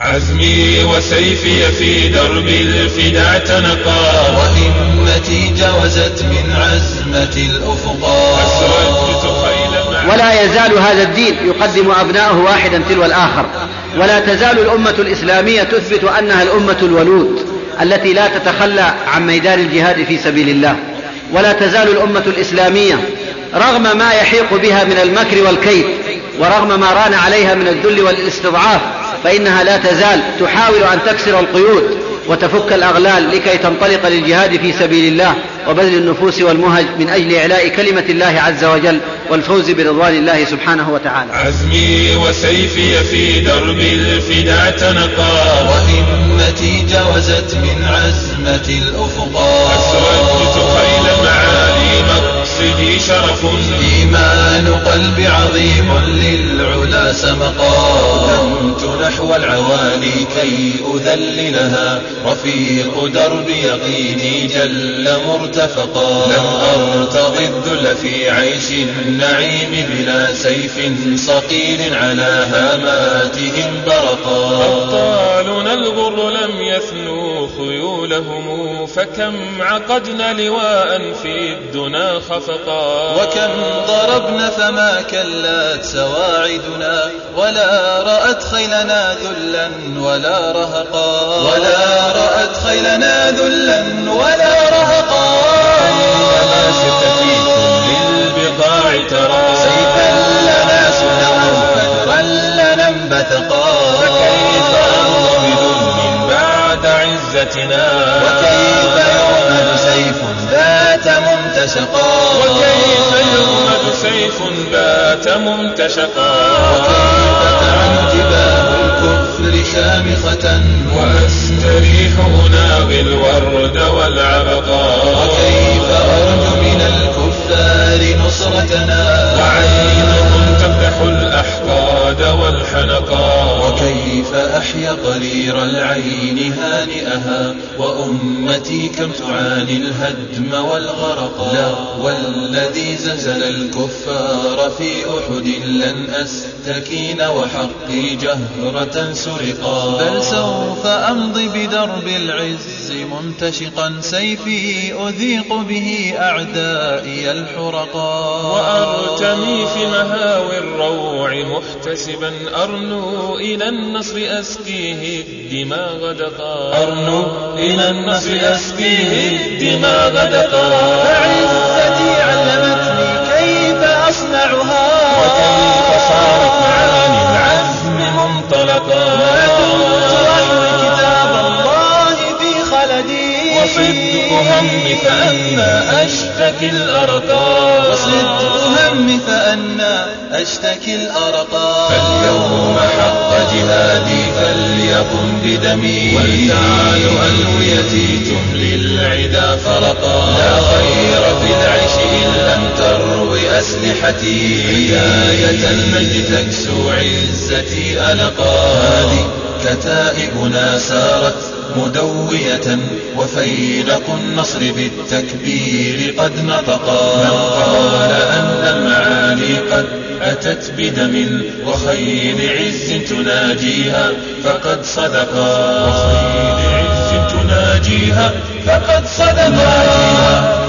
عزمي وسيفي في درب الفدا اعتنقا وهمتي جوزت من عزمة خيل ولا يزال هذا الدين يقدم أبناءه واحدا تلو الآخر. ولا تزال الأمة الإسلامية تثبت أنها الأمة الولود التي لا تتخلى عن ميدان الجهاد في سبيل الله. ولا تزال الأمة الإسلامية رغم ما يحيق بها من المكر والكيد ورغم ما ران عليها من الذل والاستضعاف فإنها لا تزال تحاول أن تكسر القيود وتفك الأغلال لكي تنطلق للجهاد في سبيل الله وبذل النفوس والمهج من أجل إعلاء كلمة الله عز وجل والفوز برضوان الله سبحانه وتعالى. عزمي وسيفي في درب الفدا اعتنقا وهمتي جوزت من عزمة خيل معالي مقصدي شرف. إيمان قلب عظيم للعلا سمقا. قدمت نحو العوالي كي أذللها. رفيق درب يقيني جل مرتفقا. لم أرتضي الذل في عيش النعيم بلا سيف صقيل على هاماتهم برقا. أبطالنا الغر لم يثنوا خيولهم فكم عقدنا لواء في الدنا خفقا وكم ضربنا فما كلت سواعدنا ولا رأت خيلنا ذلا ولا رهقا. ولا رأت خيلنا ذلا ولا رهقا. ما سرت في كل البقاع ترى سيفا لنا سنا فجرا لنا انبثقا فكيف أرض بذل بعد عزتنا؟ وكيف ممتشقا وكيف يغمد سيف بات ممتشقا وكيف تعن جباه الكفر شامخة. وأستريح أناغي وكيف أحيا قرير العين هانئها وأمتي كم تعاني الهدم والغرق. لا والذي زلزل الكفار في أحد لن أستكين وحقي جهرة سرقا. بل سوف أمضي بدرب العز منتشقا سيفي أذيق به أعدائي الحرقا وأرتمي في مهاوي الروع محتسبا أرنو إلى النصر أسقيه الدماء غدقا أرنو إلى النصر أسقيه الدماء غدقا فعزتي علمتني كيف أصنعها. وكيف صارت فأنا أشتكي الأرقى وصدق همي فأنا أشتكي الأرقى فاليوم حق جهادي فليقم بدمي. ولتعال ألويتي تملي العدا فرقا. لا خير في العيش إن لم تروي أسلحتي حياية المجد تكسو عزتي ألقا. هذه كتائبنا سارت مدوية وفيلق النصر بالتكبير قد نطقا من قال أن المعالي قد أتت بدم وخيل عز تناجيها فقد صدقا وخيل عز تناجيها فقد صدقا